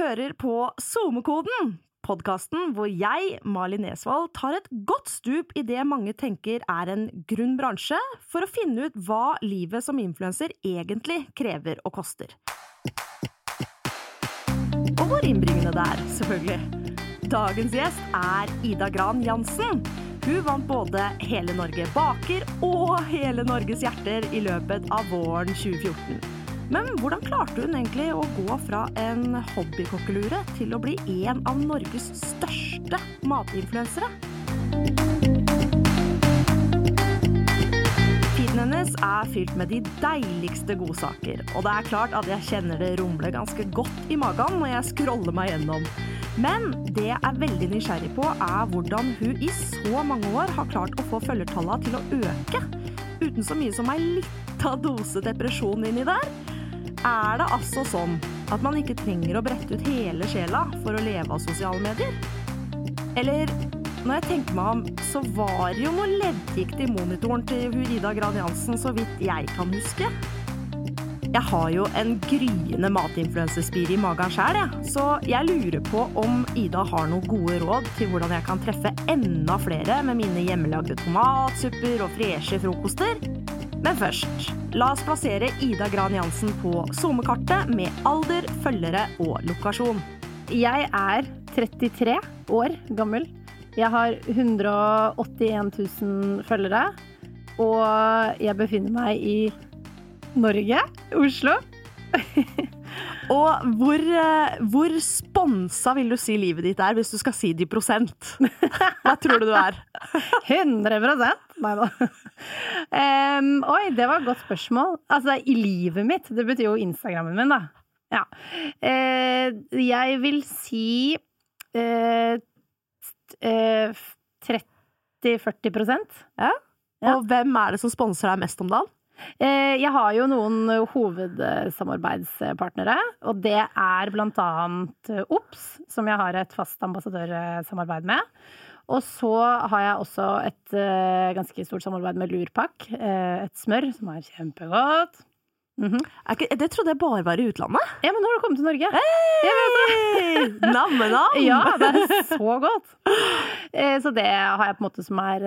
hører på SoMe-koden, podkasten hvor jeg, Malin Nesvold, tar et godt stup i det mange tenker er en grunn bransje, for å finne ut hva livet som influenser egentlig krever og koster. Og hvor innbringende det er, selvfølgelig. Dagens gjest er Ida Gran Jansen. Hun vant både Hele Norge baker og Hele Norges hjerter i løpet av våren 2014. Men hvordan klarte hun egentlig å gå fra en hobbykokkelure til å bli en av Norges største matinfluensere? Feeden hennes er fylt med de deiligste godsaker, og det er klart at jeg kjenner det rumle ganske godt i magen når jeg scroller meg gjennom. Men det jeg er veldig nysgjerrig på, er hvordan hun i så mange år har klart å få følgertallene til å øke, uten så mye som ei lita dose depresjon inni der. Er det altså sånn at man ikke trenger å brette ut hele sjela for å leve av sosiale medier? Eller når jeg tenker meg om, så var det jo noe leddgikt i monitoren til Ida Gran Jansen, så vidt jeg kan huske. Jeg har jo en gryende matinfluensespire i magen sjæl. Så jeg lurer på om Ida har noen gode råd til hvordan jeg kan treffe enda flere med mine hjemmelagde tomatsupper og freshe frokoster. Men først, la oss plassere Ida Gran Jansen på SoMe-kartet med alder, følgere og lokasjon. Jeg er 33 år gammel. Jeg har 181 000 følgere. Og jeg befinner meg i Norge, Oslo. Og hvor, eh, hvor sponsa vil du si livet ditt er, hvis du skal si det i prosent? Hva tror du du er? 100 Nei da. Um, oi, det var et godt spørsmål. Altså, i livet mitt. Det betyr jo Instagrammen min, da. Ja. Uh, jeg vil si uh, uh, 30-40% Ja. Og hvem er det som sponser deg mest om dagen? Eh, jeg har jo noen hovedsamarbeidspartnere, og det er blant annet OBS, som jeg har et fast ambassadørsamarbeid med. Og så har jeg også et uh, ganske stort samarbeid med Lurpak. Et smør som er kjempegodt. Mm -hmm. ikke, det trodde jeg bare var i utlandet. Ja, men nå har du kommet til Norge. Hey! Nam-nam! ja, det er så godt. Uh, så det har jeg på en måte som er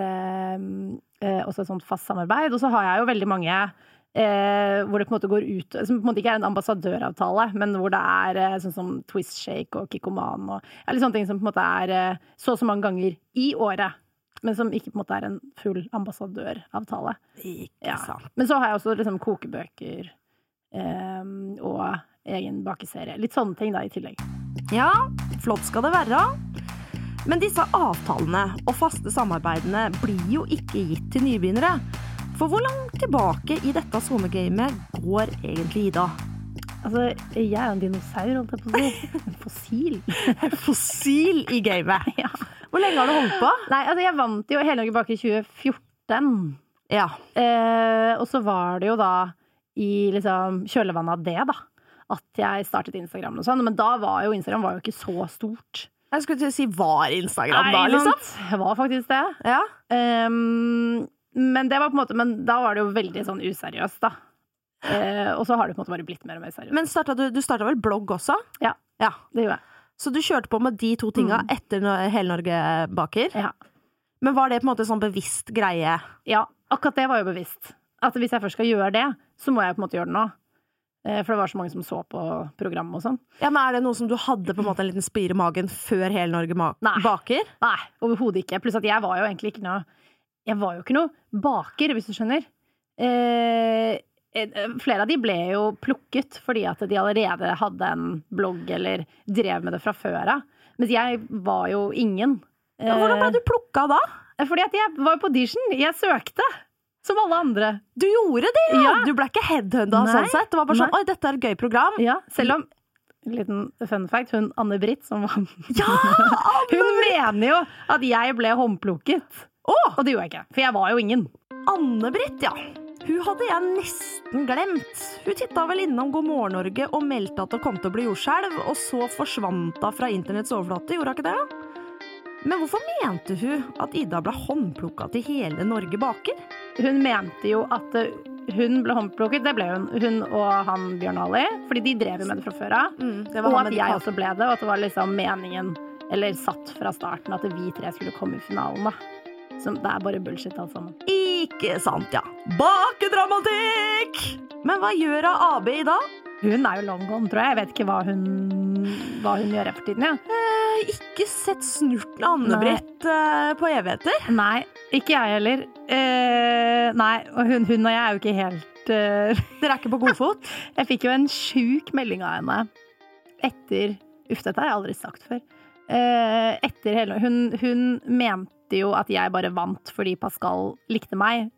også et sånt fast samarbeid. Og så har jeg jo veldig mange Eh, hvor det på en måte går ut Som på en måte ikke er en ambassadøravtale, men hvor det er eh, sånn som Twist Shake og Kikkoman og eller sånne ting som på en måte er eh, så og så mange ganger i året. Men som ikke på en måte er en full ambassadøravtale. Ikke ja. sant. Men så har jeg også liksom kokebøker eh, og egen bakeserie. Litt sånne ting da i tillegg. Ja, flott skal det være. Men disse avtalene og faste samarbeidene blir jo ikke gitt til nybegynnere. For hvor langt tilbake i dette SoMe-gamet går egentlig Ida? Altså, jeg er jo en dinosaur, holdt jeg på å si. En fossil. fossil i gamet. Ja. Hvor lenge har du holdt på? Nei, altså, jeg vant jo Hele Norge bak i 2014. Ja. Eh, og så var det jo da i liksom kjølvannet av det, da, at jeg startet Instagram og sånn. Men da var jo Instagram var jo ikke så stort. Jeg skulle til å si var Instagram Nei, da, liksom. Det var faktisk det. Ja. Um, men det var på en måte Men da var det jo veldig sånn useriøst, da. Uh, og så har det på en måte bare blitt mer og mer seriøst. Men startet du, du starta vel blogg også? Ja, ja. det gjorde jeg. Så du kjørte på med de to tinga mm. etter Hele Norge baker? Ja. Men var det på en måte sånn bevisst greie? Ja, akkurat det var jo bevisst. At hvis jeg først skal gjøre det, så må jeg på en måte gjøre det nå. Eh, for det var så mange som så på programmet og sånn. Ja, men Er det noe som du hadde på en måte en liten spire i magen før Hele Norge Nei. baker? Nei, overhodet ikke. Pluss at jeg var jo egentlig ikke noe jeg var jo ikke noe baker, hvis du skjønner. Eh, eh, flere av de ble jo plukket fordi at de allerede hadde en blogg eller drev med det fra før av. Mens jeg var jo ingen. Ja, hvordan ble du plukka da? Eh, fordi at jeg var på audition. Jeg søkte. Som alle andre. Du gjorde det, ja! ja. Du ble ikke headhunta sånn sett. Det var bare sånn Nei. Oi, dette er et gøy program. Ja, selv om liten fun fact, hun Anne-Britt som var ja, Hun mener jo at jeg ble håndplukket. Oh! Og det gjorde jeg ikke, for jeg var jo ingen. Anne-Britt, ja. Hun hadde jeg nesten glemt. Hun titta vel innom God morgen Norge og meldte at det kom til å bli jordskjelv, og så forsvant hun fra internetts overflate, gjorde hun ikke det? Men hvorfor mente hun at Ida ble håndplukka til hele Norge baker? Hun mente jo at hun ble håndplukket. Det ble hun. Hun og han Bjørn Ali. Fordi de drev jo med det fra før av. Mm, Og at jeg også ble det, og at det var liksom meningen, eller satt fra starten, at vi tre skulle komme i finalen, da. Så det er bare bullshit, alt sammen. Ikke sant, ja. Bakedramatikk! Men hva gjør AB i dag? Hun er jo long gone, tror jeg. Jeg vet ikke hva hun, hva hun gjør for tiden, ja. Eh, ikke sett snurten av Anne-Britt eh, på evigheter. Nei, ikke jeg heller. Eh, nei, og hun, hun og jeg er jo ikke helt eh, Dere er ikke på godfot? Jeg fikk jo en sjuk melding av henne etter Uff, dette har jeg aldri sagt før. Eh, etter hele hun, hun mente jo at jeg bare vant fordi Pascal likte meg.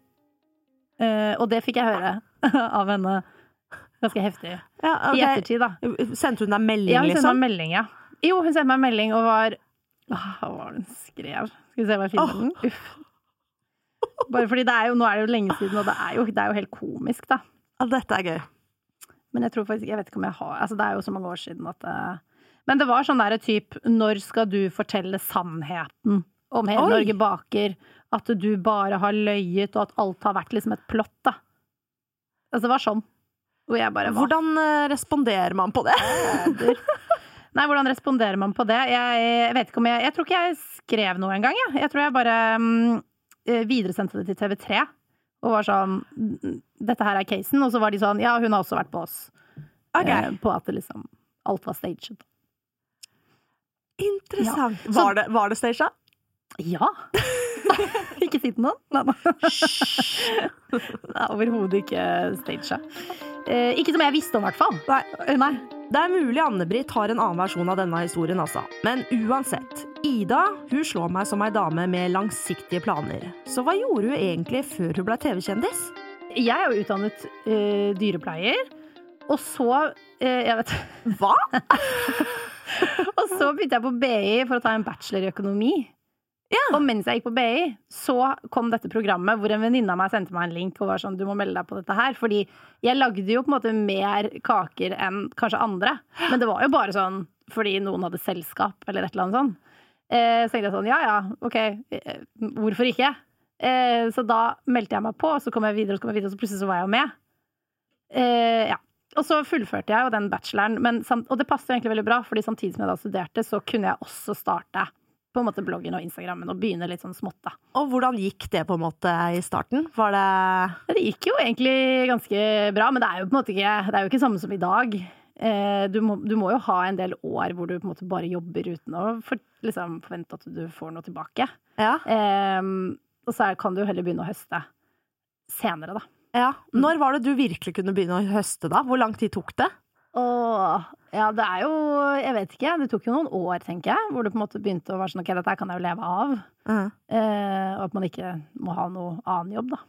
Eh, og det fikk jeg høre av henne ganske heftig. Ja, I ettertid, da. Sendte hun deg melding, Ja, hun liksom? melding, ja. Jo, hun sendte meg melding og var Åh, Hva var det hun skrev? Skal vi se hva jeg finner oh. den. Uff. Bare fordi det er jo, Nå er det jo lenge siden, og det er jo, det er jo helt komisk, da. Ja, dette er gøy. Men jeg tror faktisk, jeg vet ikke om jeg har altså Det er jo så mange år siden at uh, Men det var sånn derre typ Når skal du fortelle sannheten om hele Oi. Norge baker? At du bare har løyet, og at alt har vært liksom et plott, da. Altså, det var sånn. Hvor jeg bare var Hvordan eh, responderer man på det? Nei, hvordan responderer man på det? Jeg, jeg vet ikke om jeg Jeg tror ikke jeg skrev noe engang, jeg. Jeg tror jeg bare eh, videresendte det til TV3. Og var sånn "Mm, Dette her er casen. Og så var de sånn Ja, hun har også vært på oss. Okay. Eh, på at det liksom Alt var staged. Interessant. Ja. Så- Var det, var det staged? Ja! ikke si til noen? Nei, nei. Det er Overhodet ikke staged. Eh, ikke som jeg visste om, i hvert fall. Nei. Eh, Nei. Det er mulig Anne-Britt har en annen versjon av denne historien, altså. Men uansett. Ida hun slår meg som ei dame med langsiktige planer. Så hva gjorde hun egentlig før hun ble TV-kjendis? Jeg er jo utdannet øh, dyrepleier, og så øh, Jeg vet Hva? Og så begynte jeg på BI for å ta en bachelor i økonomi. Og mens jeg gikk på BI, så kom dette programmet hvor en venninne av meg sendte meg en link og var sånn, du må melde deg på dette her. Fordi jeg lagde jo på en måte mer kaker enn kanskje andre. Men det var jo bare sånn fordi noen hadde selskap eller et eller annet sånn. Eh, så tenkte jeg sånn, ja ja, ok, eh, hvorfor ikke? Eh, så da meldte jeg meg på, og så kom jeg videre, og så kom jeg videre, og så plutselig så var jeg jo med. Eh, ja. Og så fullførte jeg jo den bacheloren, men, og det passet egentlig veldig bra, fordi samtidig som jeg da studerte, så kunne jeg også starte på en måte bloggen og Instagrammen og begynne litt sånn smått, da. Og hvordan gikk det på en måte i starten? Var det Det gikk jo egentlig ganske bra, men det er jo på en måte ikke, det er jo ikke samme som i dag. Eh, Du må, du må jo ha en del år hvor du på en måte bare jobber uten å for, liksom, forvente at du får noe tilbake. Ja. Um, og så kan du jo heller begynne å høste senere, da. ja. Når var det du virkelig kunne begynne å høste, da? Hvor lang tid tok det? Åh, ja, det er jo Jeg vet ikke. Det tok jo noen år, tenker jeg, hvor det på en måte begynte å være sånn ok, dette kan jeg jo leve av. Eh, og at man ikke må ha noe annen jobb, da.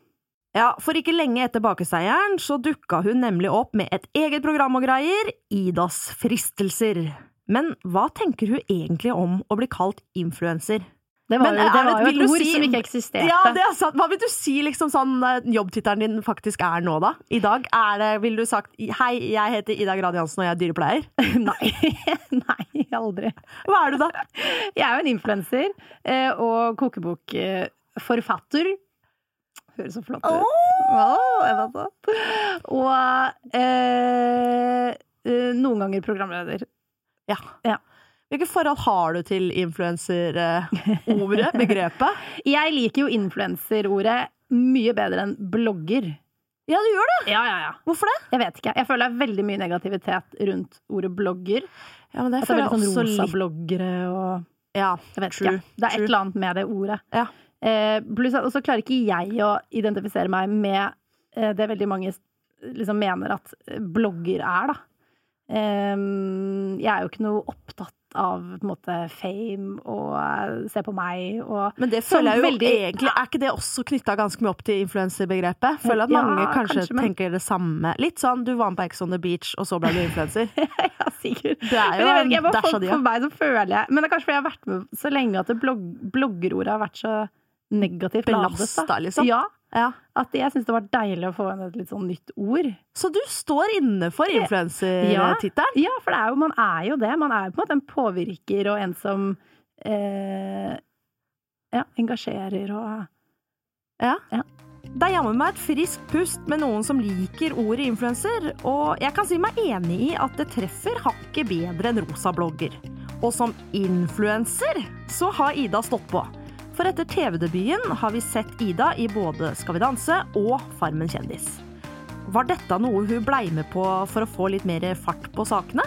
Ja, for ikke lenge etter bakeseieren så dukka hun nemlig opp med et eget program og greier, Idas fristelser. Men hva tenker hun egentlig om å bli kalt influenser? Det var, Men jo, det det- var jo et ord si- som ikke eksisterte. Ja, det er sant. Hva vil du si liksom sånn eh, jobbtittelen din faktisk er nå, da? I dag? Er det, ville du sagt 'hei, jeg heter Ida Grad Jansen og jeg er dyrepleier'? Nei. Nei, aldri. Hva er du da? Jeg er jo en influenser eh, og kokebokforfatter. Høres så flott ut. Vet det. Og eh, eh, noen ganger programleder. Ja. Ja. Hvilke forhold har du til influenserordet, begrepet? Jeg liker jo influenserordet mye bedre enn blogger. Ja, du gjør det! Ja, ja, ja. Hvorfor det? Jeg vet ikke. Jeg føler det er veldig mye negativitet rundt ordet blogger. Ja, men det At er føler jeg sånn også rosa bloggere og Ja, Jeg vet true. ikke. Det er et eller annet med det ordet. Ja. Eh, pluss at- og så klarer ikke jeg å identifisere meg med eh, det veldig mange liksom mener at blogger er, da. Eh, jeg er jo ikke noe opptatt av måte fame og eh, se på meg og Men det føler jeg jo veldig- egentlig Er ikke det også knytta ganske mye opp til influenserbegrepet? Føler at Ja, mange kanskje, kanskje, men- tenker det samme. Litt sånn du var med på Ex on the Beach, og så ble du influenser. Ja, sikkert. Det er Men jeg vet jeg for, for meg så føler jeg Men det er kanskje fordi jeg har vært med så lenge at blogg, bloggerordet har vært så negativt ladet. Belasta, liksom. Ja, Ja. at jeg syns det var deilig å få inn et litt sånn nytt ord. Så du står inne for influensertittelen? Ja, for det er jo, man er jo det. Man er jo på en måte en påvirker og en som eh, ja, engasjerer og Ja. Ja. Det er jammen meg et friskt pust med noen som liker ordet influenser, og jeg kan si meg enig i at det treffer hakket bedre enn rosa blogger. Og som influenser så har Ida stått på. For etter TV-debuten har vi sett Ida i både Skal vi danse og Farmen kjendis. Var dette noe hun blei med på for å få litt mer fart på sakene?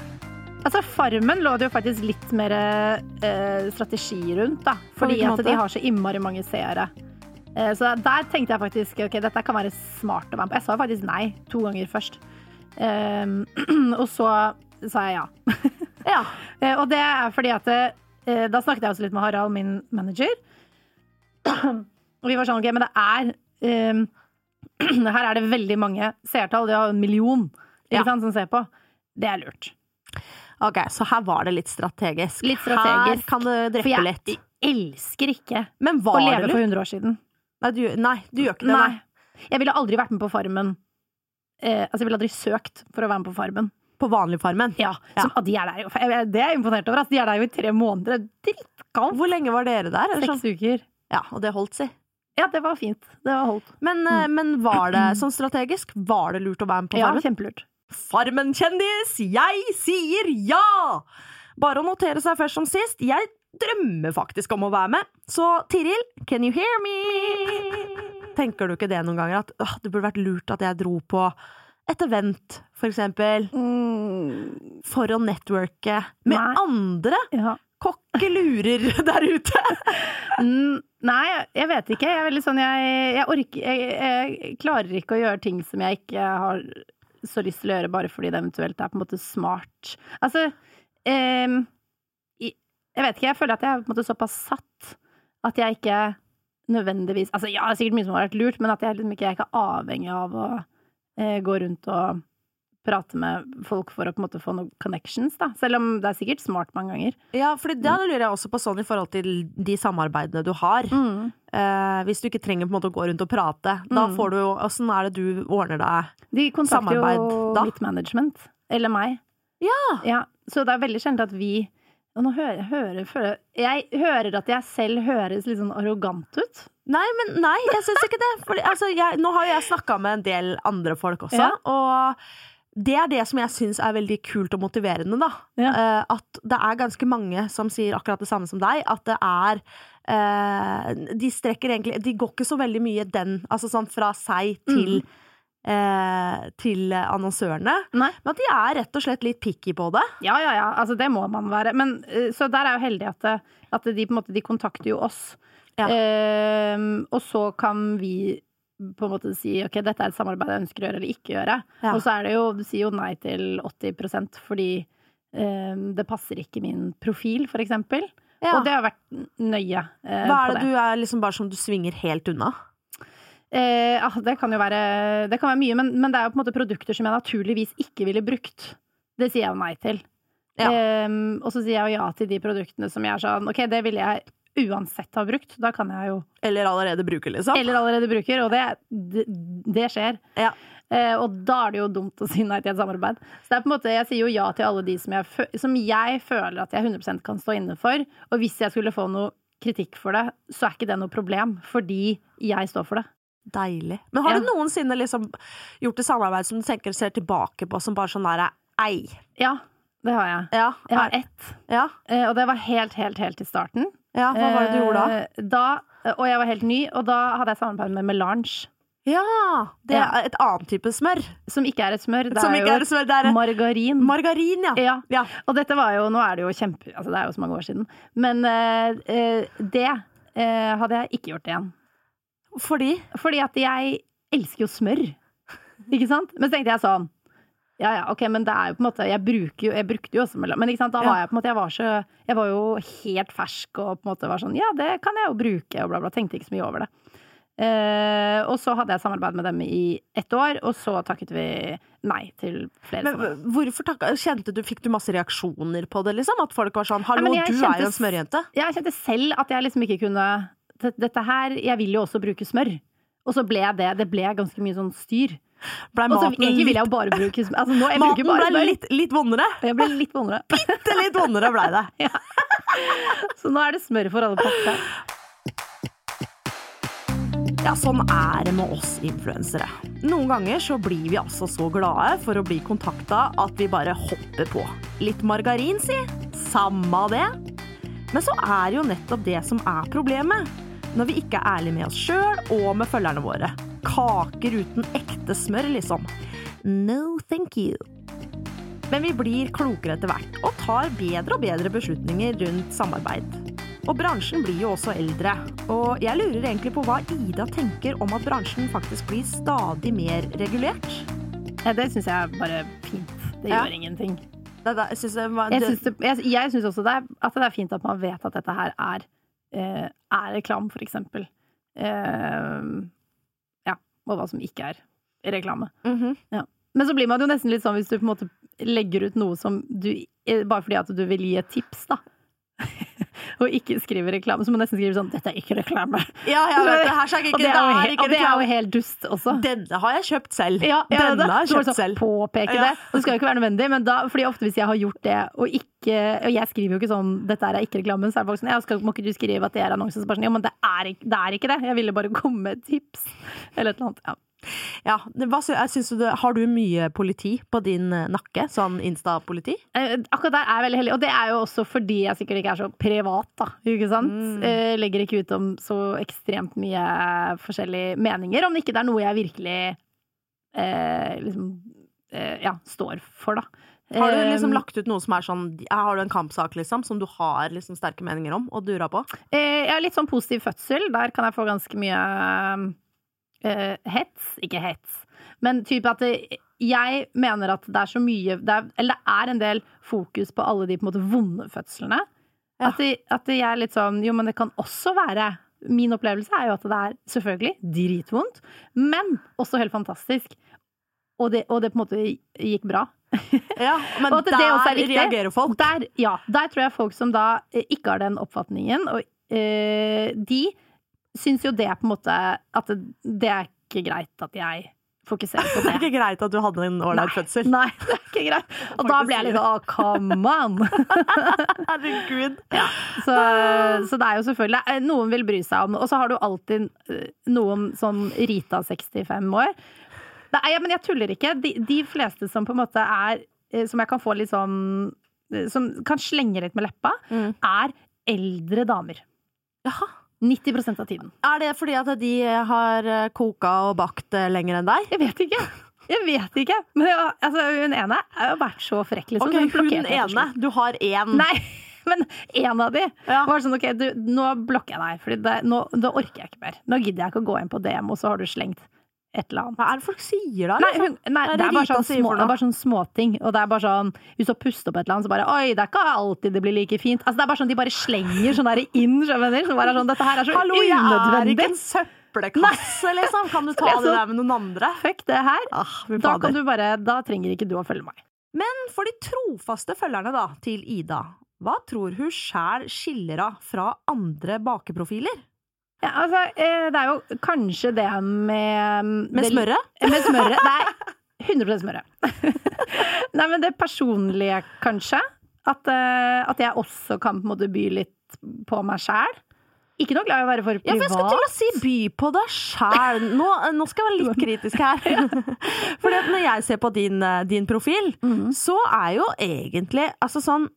Altså, Farmen lå det jo faktisk litt mer eh, strategi rundt, da. Fordi at de har så innmari mange seere. Eh, så der tenkte jeg faktisk ok, dette kan være smart å være med på. Jeg sa faktisk nei to ganger først. Eh, og så sa jeg ja. Ja. Eh, og det er fordi at eh, Da snakket jeg også litt med Harald, min manager. Og vi var sånn, ok, men det er um, Her er det veldig mange seertall. De har en million Ja. sant, som ser på. Det er lurt. Ok, så her var det litt strategisk. Litt strategisk. Her kan det For jeg litt. elsker ikke Men å var det leve for 100 år siden. Nei, du, nei, du gjør ikke det, nei. Nei. Jeg ville aldri vært med på Farmen. Eh, altså, jeg ville aldri søkt for å være med på Farmen. På vanligfarmen. Ja, Ja. Som, ah, de er der det er jeg imponert over. Altså, de er der jo i tre måneder. Er Drittkaldt. Hvor lenge var dere der? Seks sånn? uker. Ja, og det holdt, si. Ja, det var fint. Det var holdt. Men, mm. men var det sånn strategisk? Var det lurt å være med på Farmen? Ja, Farmen? kjempelurt. Farmen-kjendis, jeg sier ja! Bare å notere seg først som sist. Jeg drømmer faktisk om å være med. Så Tiril, can you hear me? Tenker du ikke det noen ganger? At åh, det burde vært lurt at jeg dro på et event, for eksempel, Mm, for å networke med Nei. andre ja. Kokkelurer der ute. Nei, jeg vet ikke. Jeg er veldig sånn jeg, jeg orker jeg, jeg klarer ikke å gjøre ting som jeg ikke har så lyst til å gjøre, bare fordi det eventuelt er på en måte smart. Altså em, Jeg vet ikke, jeg føler at jeg er på en måte såpass satt at jeg ikke nødvendigvis Altså ja, det er sikkert mye som har vært lurt, men at jeg liksom ikke jeg er ikke avhengig av å eh, gå rundt og prate med folk for å på en måte få noen connections, da. Selv om det er sikkert smart mange ganger. Ja, for da lurer jeg også på sånn i forhold til de samarbeidene du har. Mm. Eh, hvis du ikke trenger på en måte å gå rundt og prate, da Mm. får du jo Åssen er det du ordner deg? De kontakter jo Samarbeid, da? mitt management. Eller meg. Ja! Så det er veldig sjelden at vi og nå hører hører, føler, jeg hører at jeg selv høres litt sånn arrogant ut. Nei, men nei, jeg syns ikke det. Fordi, altså, jeg, nå har jo jeg snakka med en del andre folk også, Ja. og det er det som jeg syns er veldig kult og motiverende, da. Ja. Uh, at det er ganske mange som sier akkurat det samme som deg. At det er uh, De strekker egentlig De går ikke så veldig mye den, altså sånn fra seg til eh, til annonsørene. Nei. Men at de er rett og slett litt picky på det. Ja, ja, ja. Altså, det må man være. Men, eh, så der er jo heldig at, det, at de måte de kontakter jo oss. Ja. Eh, og så kan vi på en måte si ok, dette er et samarbeid jeg ønsker å gjøre eller ikke gjøre. Ja. Og så er det jo, du sier jo nei til 80% fordi ehm, det passer ikke min profil, for eksempel. Ja. Og det har vært nøye eh, Hva er det du er liksom bare som du svinger helt unna? Eh, ah, det kan jo være, det kan være mye, men, men det er jo på en måte produkter som jeg naturligvis ikke ville brukt. Det sier jeg jo nei til. Ja. Ehm, og så sier jeg jo ja til de produktene som jeg er sånn Ok, det ville jeg uansett har brukt. Da kan jeg jo Eller allerede bruker, liksom? Eller allerede bruker, og det, det, det skjer. Ja. Eh, og da er det jo dumt å si nei til et samarbeid. Så det er på en måte, jeg sier jo ja til alle de som jeg, som jeg føler at jeg 100% kan stå inne for. Og hvis jeg skulle få noe kritikk for det, så er ikke det noe problem, fordi jeg står for det. Deilig. Men har Ja. du noensinne liksom gjort et samarbeid som du tenker ser tilbake på som bare sånn der ei? Ja, det har jeg. Ja, Jeg har ett. ja, Eh, Og det var helt, helt, helt i starten. Ja, hva var det du gjorde da? Eh, da? Og jeg var helt ny, og da hadde jeg samarbeid med Melange. Ja! Det Ja. er et annet type smør. Som ikke er et smør, det Som er jo er smør, det er margarin. margarin, ja. ja. ja. Og dette var jo Nå er det jo kjempe Altså, det er jo så mange år siden. Men eh, det uh, hadde jeg ikke gjort igjen. Fordi Fordi at jeg elsker jo smør. Ikke sant? Men så tenkte jeg sånn ja, ja, ok, men det er jo på en måte Jeg, jo, jeg brukte jo også mellom Men sant, da var jeg på en måte Jeg var, så, jeg var jo helt fersk og på en måte var sånn Ja, det kan jeg jo bruke, og bla, bla. Tenkte ikke så mye over det. Eh, og så hadde jeg samarbeid med dem i ett år, og så takket vi nei til flere Men samarbeid. hvorfor takka Kjente du, Fikk du masse reaksjoner på det, liksom? At folk var sånn 'hallo, nei, du du er jo en smørjente'? Jeg kjente selv at jeg liksom ikke kunne "Dette- Dette her Jeg vil jo også bruke smør. Og så ble det Det ble ganske mye sånn styr. Blei maten egentlig vil jeg jo bare bruke. Altså, nå, jeg Maten bare ble litt, litt vondere. Jeg ble litt vondere. Bitte litt vondere blei det. Så nå er det smør for alle pakker. Ja, sånn er det med oss influensere. Noen ganger så blir vi altså så glade for å bli kontakta at vi bare hopper på. Litt margarin, si. Samme det. Men så er jo nettopp det som er problemet. Når vi ikke er ærlige med oss sjøl og med følgerne våre. Kaker uten ekte smør, liksom. No thank you. Men vi blir klokere etter hvert, og tar bedre og bedre beslutninger rundt samarbeid. Og bransjen blir jo også eldre. Og jeg lurer egentlig på hva Ida tenker om at bransjen faktisk blir stadig mer regulert. Ja, det syns jeg er bare fint. Det Ja. gjør ingenting. Det, det, synes jeg, var- Jeg det, jeg, jeg syns også er, at det er fint at man vet at dette her er, eh, er reklam, for eksempel. Ja, og hva som ikke er reklame. Mhm. Men så blir man jo nesten litt sånn hvis du på en måte legger ut noe som du eh, Bare fordi at du vil gi et tips, da. og ikke skriver reklame. Så må du nesten skrive sånn 'Dette er ikke reklame'. Ja, jeg vet det. Hashtag ikke og det er jo, det he- ikke og det er jo helt dust også. Denne har jeg kjøpt selv. Ja, ja, Denne har jeg kjøpt sånn selv. Påpeke Ja. det. Det skal jo ikke være nødvendig, men da, fordi ofte hvis jeg har gjort det, og ikke Og jeg skriver jo ikke sånn 'dette er ikke reklamen', så er det folk sånn 'ja, skal, må ikke du skrive at det er annonsen?' Så bare sånn 'ja, men det er, det er ikke det'. Jeg ville bare komme med et tips. Eller et eller annet. Ja. Ja, hva, det- har du mye politi på din eh, nakke? Sånn Insta-politi? Eh, Akkurat der er jeg veldig heldig, og det er jo også fordi jeg sikkert ikke er så privat, da. Ikke sant? Mm. Eh, Legger ikke ut om så ekstremt mye forskjellige meninger, om ikke det er noe jeg virkelig eh, liksom eh, ja, står for, da. Har du liksom Eh, lagt ut noe som er sånn Har du en kampsak liksom, som du har liksom sterke meninger om og dura på? Eh, jeg har litt sånn positiv fødsel. Der kan jeg få ganske mye eh, hets. Ikke hets, men type at det, jeg mener at det er så mye det er, Eller det er en del fokus på alle de på en måte vonde fødslene. Ja. At, det, at jeg er litt sånn Jo, men det kan også være Min opplevelse er jo at det er selvfølgelig dritvondt, men også helt fantastisk. Og det, og det på en måte gikk bra. Ja, men er der reagerer folk. Der, ja, der tror jeg folk som da ikke har den oppfatningen, og eh, de syns jo det på en måte At det, det er ikke greit at jeg fokuserer på Det Det er ikke greit at du hadde en ålreit fødsel. Nei, det er ikke greit. Og da blir jeg litt sånn come on! Herregud. Så, så det er jo selvfølgelig eh, Noen vil bry seg om det. Og så har du alltid eh, noen sånn Rita 65 år. Det er, ja, men jeg tuller ikke. De, de fleste som på en måte er eh, Som jeg kan få litt sånn Som kan slenge litt med leppa, Mm. er eldre damer. Jaha. 90% av tiden. Er det fordi at de har eh, koka og bakt eh, lenger enn deg? Jeg vet ikke. Jeg vet ikke. Men ja, altså, hun ene har jo vært så frekk, liksom. Okay, hun, hun ene. Du har én. Nei, men en av de Ja. var sånn OK, du, nå blokker jeg deg, for nå, orker jeg ikke mer. Nå gidder jeg ikke å gå inn på DM, og så har du slengt et eller annet. Hva er det folk sier da? Nei, liksom? hun, nei er det, er bare sånn små, det er bare sånn småting. Og det er bare sånn Hvis du puster opp et eller annet, så bare Oi, det er ikke alltid det blir like fint. Altså, det er bare sånn De bare slenger sånn der inn. skjønner du? Bare sånn, Dette her er så Hallo, jeg er ikke en søppelkasse, liksom. Kan du ta Så- det der med noen andre? Fuck det her. Ah, Da kan du bare Da trenger ikke du å følge meg. Men for de trofaste følgerne da, til Ida, hva tror hun sjæl skiller av fra andre bakeprofiler? Ja, altså, eh, det er jo kanskje det med Med det- smøret? Med smøret. Er 100 smøret. Nei, men det personlige, kanskje. At, eh, at jeg også kan på en måte by litt på meg sjæl. Ikke noe glad i å være for privat. Ja, for jeg skulle til å si by på deg sjæl. Nå, nå skal jeg være litt kritisk her. At når jeg ser på din, eh, din profil, Mhm. så er jo egentlig altså sånn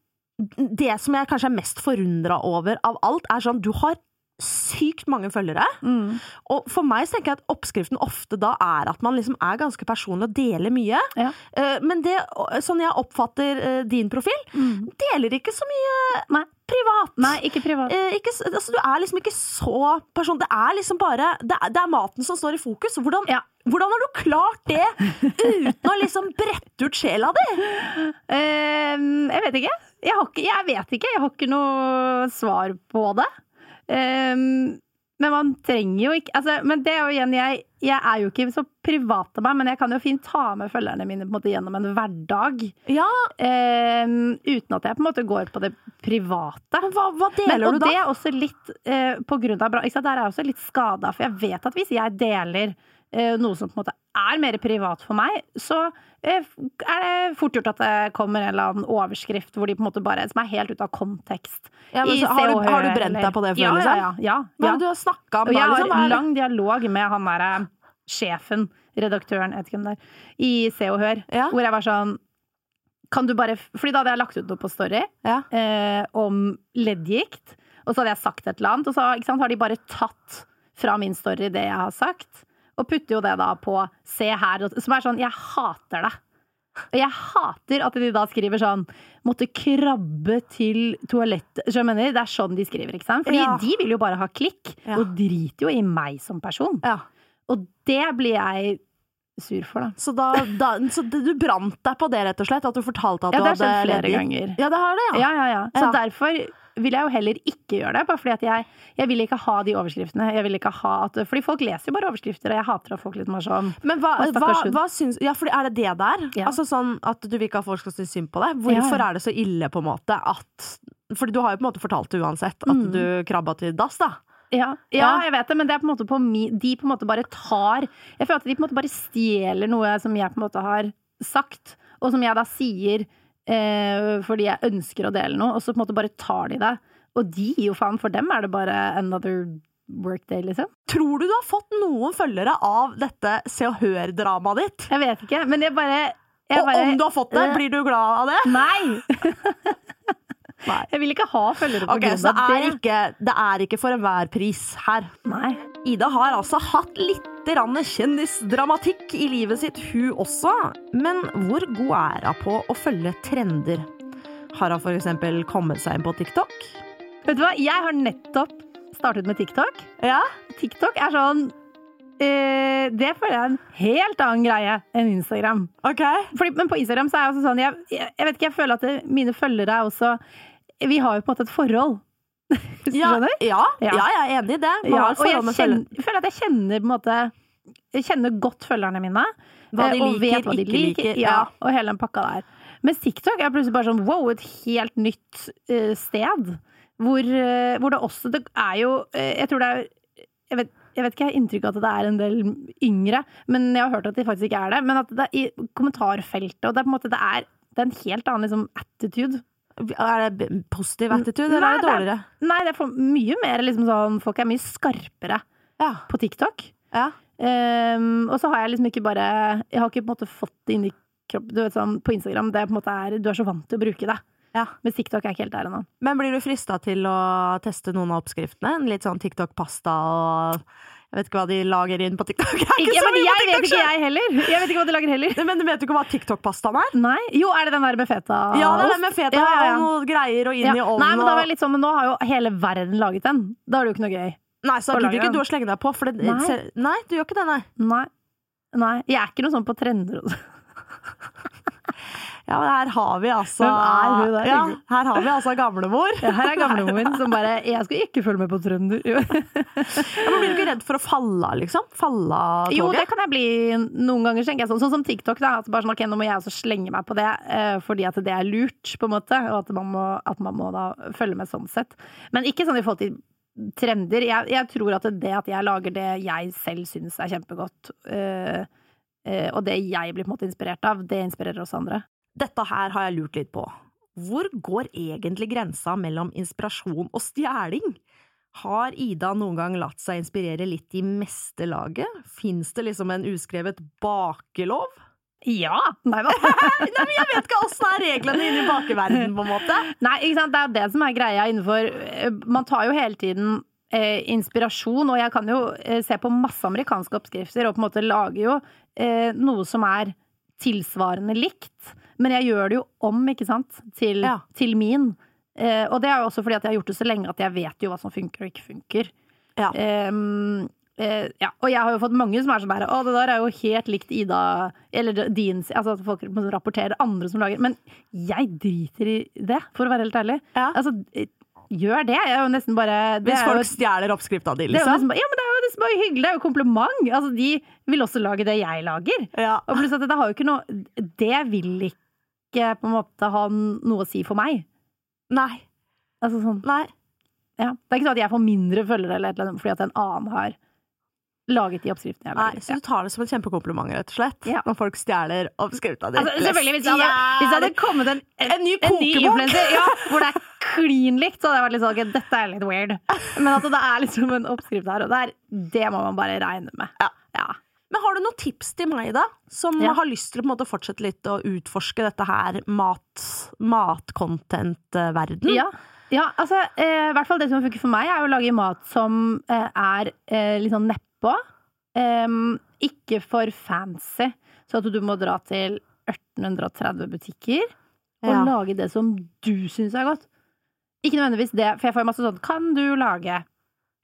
Det som jeg kanskje er mest forundra over av alt, er sånn du har sykt mange følgere. Mm. Og for meg så tenker jeg at oppskriften ofte da er at man liksom er ganske personlig og deler mye. Ja. Eh, Men det, sånn jeg oppfatter eh, din profil, Mm. deler ikke så mye Nei. privat. Nei, ikke privat. Eh, ikke, altså, du er liksom ikke så person. Det er liksom bare Det er, det er maten som står i fokus. Hvordan, Ja. hvordan har du klart det uten å liksom brette ut sjela di? Um, jeg vet ikke. Jeg, har ikke. jeg vet ikke. Jeg har ikke noe svar på det. Eh, men man trenger jo ikke altså, Men det er jo igjen jeg, jeg er jo ikke så privat av meg, men jeg kan jo fint ta med følgerne mine på en måte gjennom en hverdag. Ja, Um, uten at jeg på en måte går på det private. men hva, hva Men, deler og du da? det er også litt uh, på grunn av Der er jeg også litt skada, for jeg vet at hvis jeg deler noe som på en måte er mer privat for meg, så eh, er det fort gjort at det kommer en eller annen overskrift hvor de på en måte bare, som er helt ute av kontekst. Ja, men så har, du, har du brent deg på det før, ja, liksom? Ja, ja. ja, ja. du har snakka om det? jeg har liksom? Lang dialog med han derre sjefen, redaktøren, jeg vet ikke hvem det er, i Se og Hør, Ja. hvor jeg var sånn Kan du bare Fordi da hadde jeg lagt ut noe på Story Ja. eh, om leddgikt, og så hadde jeg sagt et eller annet, og så sant, har de bare tatt fra min story det jeg har sagt, og putter jo det da på Se her, som er sånn Jeg hater det. Og jeg hater at de da skriver sånn Måtte krabbe til toalettet Så jeg mener, Det er sånn de skriver, ikke sant? Fordi Ja. de vil jo bare ha klikk, Ja. og driter jo i meg som person. Ja. Og det blir jeg sur for, da. Så, da, da, så du brant deg på det, rett og slett? At du fortalte at Ja, du det har hadde skjedd flere ganger. Ja, det har det, ja. Ja, ja, ja. Så Ja. derfor vil jeg jo heller ikke gjøre det. Bare fordi at jeg, jeg vil ikke ha de overskriftene. Jeg vil ikke ha at, fordi folk leser jo bare overskrifter, og jeg hater at folk liksom er sånn Men hva, hva, hva syns Ja, fordi er det det der? Ja. Altså sånn at du vil ikke at folk skal synes synd på deg? Hvorfor Ja. er det så ille, på en måte, at Fordi du har jo på en måte fortalt det uansett, at Mm. du krabba til dass, da. Ja, ja, jeg vet det, men det er på en måte på mi, de på en måte bare tar Jeg føler at de på en måte bare stjeler noe som jeg på en måte har sagt, og som jeg da sier eh, fordi jeg ønsker å dele noe, og så på en måte bare tar de det. Og de gir jo faen, for dem er det bare another workday, liksom. Tror du du har fått noen følgere av dette Se og Hør-dramaet ditt? Jeg vet ikke, men jeg bare, jeg Og bare om du har fått det, blir du glad av det? Nei! Nei. Jeg vil ikke ha følgere på okay, grunn det av er, det. ikke, det er ikke for enhver pris her. Nei. Ida har altså hatt litt kjendisdramatikk i livet sitt, hun også. Men hvor god er hun på å følge trender? Har hun f.eks. kommet seg inn på TikTok? Vet du hva, jeg har nettopp startet med TikTok. Ja. TikTok er sånn eh, Det føler jeg er en helt annen greie enn Instagram. Ok. Fordi, men på Instagram så er jeg også sånn Jeg, jeg, jeg vet ikke, jeg føler at det, mine følgere er også Vi har jo på en måte et forhold. Ja, ja, Ja. jeg er enig i det. Ja, og jeg kjenner, føler at jeg kjenner på en måte Jeg kjenner godt følgerne mine. Hva de eh, og liker, vet hva de ikke liker. Ja, Ja. og hele den pakka der. Men TikTok er plutselig bare sånn wow, et helt nytt uh, sted. Hvor, uh, hvor det også Det er jo uh, Jeg tror det er jeg vet, jeg vet ikke, jeg har inntrykk av at det er en del yngre, men jeg har hørt at de faktisk ikke er det. Men at det er i kommentarfeltet, og det er på en måte det er, det er en helt annen liksom, attitude. Er det positiv attitude, eller Nei, er det dårligere? Nei, det er for mye mer liksom sånn Folk er mye skarpere Ja. på TikTok. ja. Um, og så har jeg liksom ikke bare Jeg har ikke på en måte fått det inn i kroppen. Du vet sånn, På Instagram det er på en måte er, du er så vant til å bruke det. Ja. Men TikTok er ikke helt der ennå. Men blir du frista til å teste noen av oppskriftene? En Litt sånn TikTok-pasta og Jeg vet ikke hva de lager inn på TikTok. Jeg Ikke, vet TikTok ikke, jeg heller. Jeg vet ikke hva de lager heller. Men du vet jo ikke hva TikTok-pastaen er? Nei. Jo, er det den der med feta? Ja, det er den med feta Ja, ja, ja. og noe greier og inn i ovnen. Nei, men da var jeg litt sånn, men nå har jo hele verden laget den. Da er det jo ikke noe gøy. Nei, så gidder ikke du å slenge deg på. For det, Nei. nei, du gjør ikke det, nei. Nei. Nei. Jeg er ikke noe sånn på trender og sånn. Ja, men her har vi altså Hvem er Ja, her har vi altså gamlemor. Ja, her er gamlemoren min som bare 'Jeg skal ikke følge med på trønder'. Ja, men blir du ikke redd for å falle av, liksom? Falle av Jo, det kan jeg bli noen ganger, tenker jeg sånn. Sånn som TikTok, da. At bare sånn, ok, nå må jeg også slenge meg på det, eh, fordi at det er lurt, på en måte. Og at man må, at man må da følge med sånn sett. Men ikke sånn i forhold til trender. Jeg, jeg tror at det at jeg lager det jeg selv syns er kjempegodt, øh, øh, og det jeg blir på en måte inspirert av, det inspirerer også andre. Dette her har jeg lurt litt på. Hvor går egentlig grensa mellom inspirasjon og stjeling? Har Ida noen gang latt seg inspirere litt i meste laget? Fins det liksom en uskrevet bakelov? Ja! Nei da. Nei, men Jeg vet ikke åssen er reglene inne i bakeverdenen, på en måte. Nei, ikke sant? det er det som er greia innenfor eh, Man tar jo hele tiden eh, inspirasjon, og jeg kan jo eh, se på masse amerikanske oppskrifter og på en måte lage jo eh, noe som er tilsvarende likt. Men jeg gjør det jo om, ikke sant, til, Ja. til min. Eh, og det er jo også fordi at jeg har gjort det så lenge at jeg vet jo hva som funker og ikke funker. Ja. Ehm, eh, ja. Og jeg har jo fått mange som er sånn bare, Å, det der er jo helt likt Ida Eller din Altså at folk rapporterer rapportere andre som lager Men jeg driter i det, for å være helt ærlig. Ja. Altså, eh, gjør det. Jeg er jo nesten bare det Hvis jo folk et- stjeler oppskrifta di, det jo liksom. bare, ja, men det er jo nesten bare hyggelig. Det er jo kompliment. Altså, de vil også lage det jeg lager. Ja. Og pluss at det har jo ikke noe Det vil ikke på en måte ha noe å si for meg. Nei. Altså sånn Nei. Ja. Det er ikke sånn at jeg får mindre følgere eller eller annet fordi at en annen har laget de oppskriftene jeg Nei, så du tar det som en kjempekompliment, rett og slett? Ja. Når folk stjeler oppskrifta di? Altså, selvfølgelig, hvis det hadde, hvis hadde kommet en, en, En ny kokebok! ja, hvor det er klin likt, så hadde jeg vært litt sånn ok, dette er litt weird. Men at det er liksom en oppskrift her og der, det må man bare regne med. Ja. Ja. Men har du noen tips til meg, da? Som Ja. har lyst til å måte, fortsette litt å utforske dette her mat, matcontent-verden? Ja, ja altså, eh, i hvert fall det som funker for meg, er å lage mat som eh, er eh, litt sånn nedpå. Ikke for fancy, så at du må dra til 1830 butikker og Ja. lage det som du syns er godt. Ikke nødvendigvis det, for jeg får masse sånn 'kan du lage'?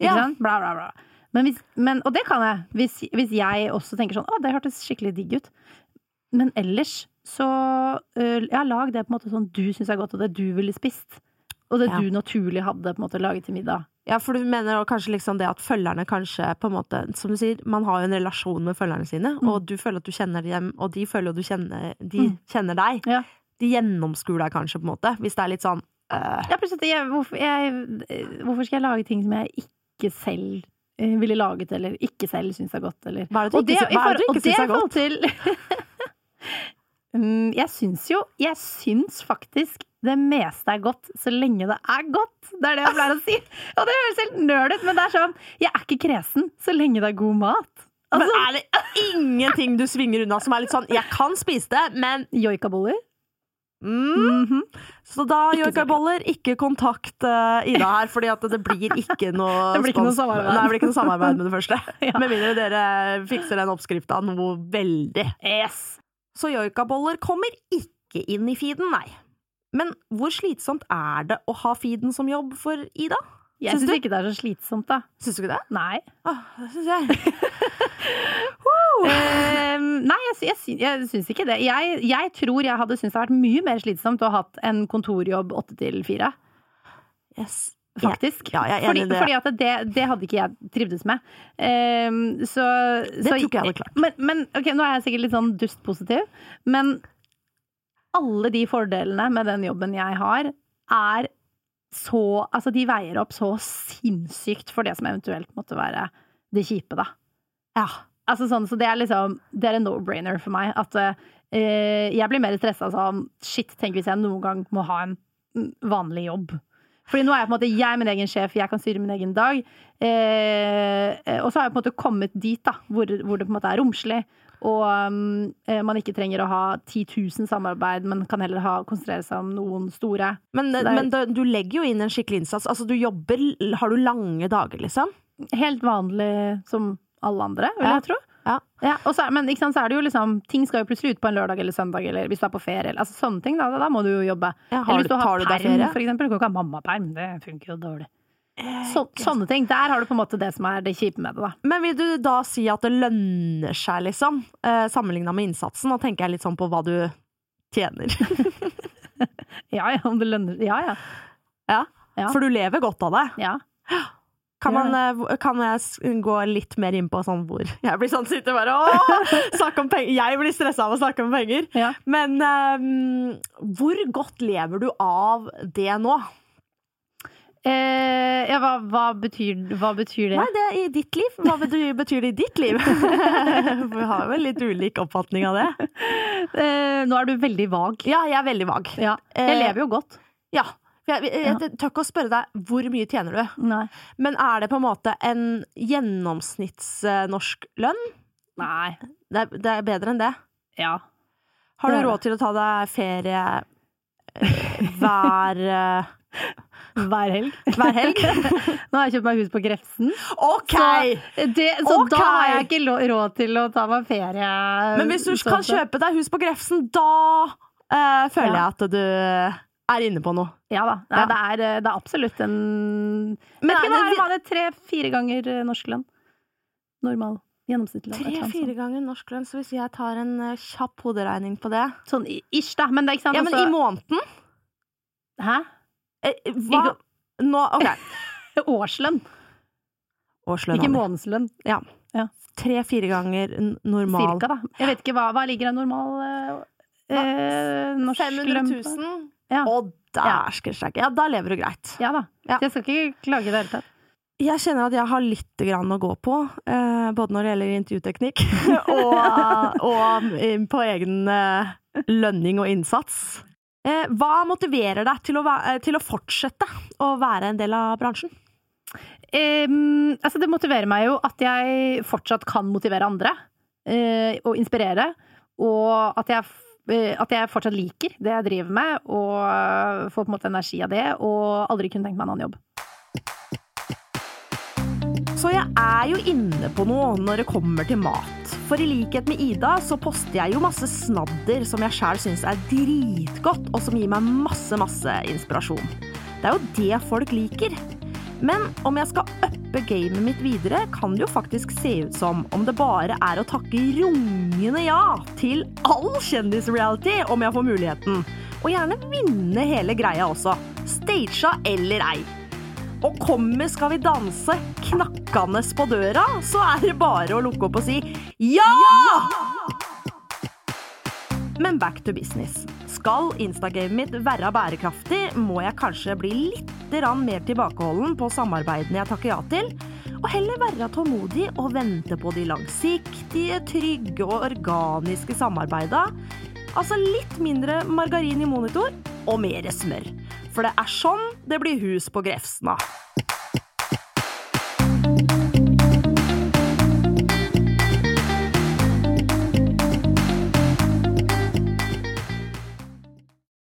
Ikke Ja. sant? Bla, bla, bla. Men hvis, men, og det kan jeg, hvis, hvis jeg også tenker sånn 'å, det hørtes skikkelig digg ut'. Men ellers så øh, Ja, lag det på en måte sånn du syns er godt, og det du ville spist. Og det Ja. du naturlig hadde på en måte laget til middag. Ja, for du mener kanskje liksom det at følgerne kanskje på en måte Som du sier, man har jo en relasjon med følgerne sine, og du føler at du kjenner dem, og de føler at du kjenner, de Mm. kjenner deg. Ja. De gjennomskuer deg kanskje, på en måte, hvis det er litt sånn øh, Ja, plutselig, hvorfor, hvorfor skal jeg lage ting som jeg ikke selv ville laget, eller ikke selv syns er godt, eller Hva er det du ikke, det du ikke syns er godt? til Mm, Jeg syns jo Jeg syns faktisk det meste er godt så lenge det er godt. Det er det jeg pleier å si. Og det høres helt nerd ut, men det er sånn Jeg er ikke kresen så lenge det er god mat. Men Altså, er det ingenting du svinger unna som er litt sånn Jeg kan spise det, men Joikaboller. Mm. Mhm. Så da, joikaboller, ikke kontakt uh, Ida her, at det blir ikke noe Det blir ikke noe samarbeid. Nei, det blir ikke noe samarbeid med det første. Ja. Med mindre dere fikser den oppskrifta noe veldig. Yes. Så joikaboller kommer ikke inn i feeden, nei. Men hvor slitsomt er det å ha feeden som jobb for Ida? Jeg Syns ikke det er så slitsomt, da. Syns du ikke det? Nei. Åh, det syns jeg. Eh, nei, jeg, jeg, jeg syns ikke det. Jeg, jeg tror jeg hadde syntes det hadde vært mye mer slitsomt å ha hatt en kontorjobb åtte til fire. Yes. Faktisk. Ja, jeg er enig i det. fordi at det, det hadde ikke jeg trivdes med. Eh, så, Det tror ikke jeg hadde klart. Men, men ok, nå er jeg sikkert litt sånn dustpositiv, men alle de fordelene med den jobben jeg har, er så Altså, de veier opp så sinnssykt for det som eventuelt måtte være det kjipe, da. Ja. Altså sånn, så det er liksom Det er en no-brainer for meg. At uh, jeg blir mer stressa sånn Shit, tenk hvis jeg noen gang må ha en vanlig jobb. Fordi nå er jeg på en måte jeg min egen sjef, jeg kan styre min egen dag. Eh, eh, og så har jeg på en måte kommet dit da, hvor, hvor det på en måte er romslig. Og eh, man ikke trenger å ha 10 000 samarbeid, men kan heller ha, konsentrere seg om noen store. Men, er- men da, du legger jo inn en skikkelig innsats. Altså, du jobber Har du lange dager, liksom? Helt vanlig som alle andre, vil Ja. jeg tro. Ja. og så, men sant, så er det jo liksom Ting skal jo plutselig ut på en lørdag eller søndag, eller hvis du er på ferie. Eller, altså Sånne ting, da, da må du jo jobbe. Ja, eller hvis du, du har tar perm, for eksempel. Du kan ikke ha mammaperm, det funker jo dårlig. Så, sånne ting. Der har du på en måte det som er det kjipe med det, da. Men vil du da si at det lønner seg, liksom? Eh, Sammenligna med innsatsen? Nå tenker jeg litt sånn på hva du tjener. Ja ja, om det lønner Ja ja. ja. Ja. For du lever godt av det. ja. Kan, man, eh, kan jeg gå litt mer inn på sånn hvor Jeg blir sånn sitter bare åh, snakke om penger. Jeg blir stressa av å snakke om penger. ja. Men um, hvor godt lever du av det nå? Eh, ja hva, hva, betyr, hva betyr det? Nei, det er i ditt liv. Hva betyr, betyr det i ditt liv? Vi har jo en litt ulik oppfatning av det. Eh, nå er du veldig vag. Ja, jeg er veldig vag. Ja. Jeg Eh, lever jo godt. Ja. Jeg, jeg, jeg tør ikke å spørre deg hvor mye tjener du, Nei. men er det på en måte en gjennomsnittsnorsk lønn? Nei. Det er, det er bedre enn det. Ja. Har du råd til å ta deg ferie hver, eh, Hver helg. hver helg? Nå har jeg kjøpt meg hus på Grefsen. OK! Så, det, så okay. da har jeg ikke råd til å ta meg ferie. Men hvis du sånn kan kjøpe deg hus på Grefsen, da uh, føler Ja. jeg at du er inne på noe. Ja da. Nei, Ja. Det, er, det er absolutt en Men Vet ikke, hva er det- tre-fire ganger eh, norsk lønn? Normal. Gjennomsnittlig Tre-fire ganger norsk lønn, så hvis jeg tar en uh, kjapp hoderegning på det. Sånn ish, da. Men det er ikke sant Ja, men altså- i måneden? Hæ? Eh, Hva? Ikke- Nå, OK. Årslønn, Årslønn. ikke månedslønn. Ja. ja. Tre-fire ganger normal. Cirka, da. Jeg vet ikke hva, hva ligger en normal uh, eh, norsk 500 lønn på? 000? Ja. Å, dæsken steike. Ja, da lever du greit. Ja da. Ja. Jeg skal ikke klage i det hele tatt. Jeg kjenner at jeg har litt grann å gå på, eh, både når det gjelder intervjuteknikk og, og på egen eh, lønning og innsats. Eh, hva motiverer deg til å, til å fortsette å være en del av bransjen? Um, altså det motiverer meg jo at jeg fortsatt kan motivere andre uh, og inspirere, og at jeg, eh, at jeg fortsatt liker det jeg driver med, og får på en måte energi av det, og aldri kunne tenkt meg en annen jobb. Så jeg er jo inne på noe når det kommer til mat. For i likhet med Ida så poster jeg jo masse snadder som jeg sjæl syns er dritgodt, og som gir meg masse, masse inspirasjon. Det er jo det folk liker. Men om jeg skal uppe gamet mitt videre, kan det jo faktisk se ut som om det bare er å takke rungende ja til all kjendisreality om jeg får muligheten. Og gjerne vinne hele greia også. Stagea eller ei. Og kommer Skal vi danse knakkende på døra, så er det bare å lukke opp og si ja! Men back to business. Skal instagamet mitt være bærekraftig, må jeg kanskje bli litt mer tilbakeholden på samarbeidene jeg takker ja til, og heller være tålmodig og vente på de langsiktige, trygge og organiske samarbeida. Altså litt mindre margarin i monitor og mer smør. For det er sånn det blir hus på Grefsna.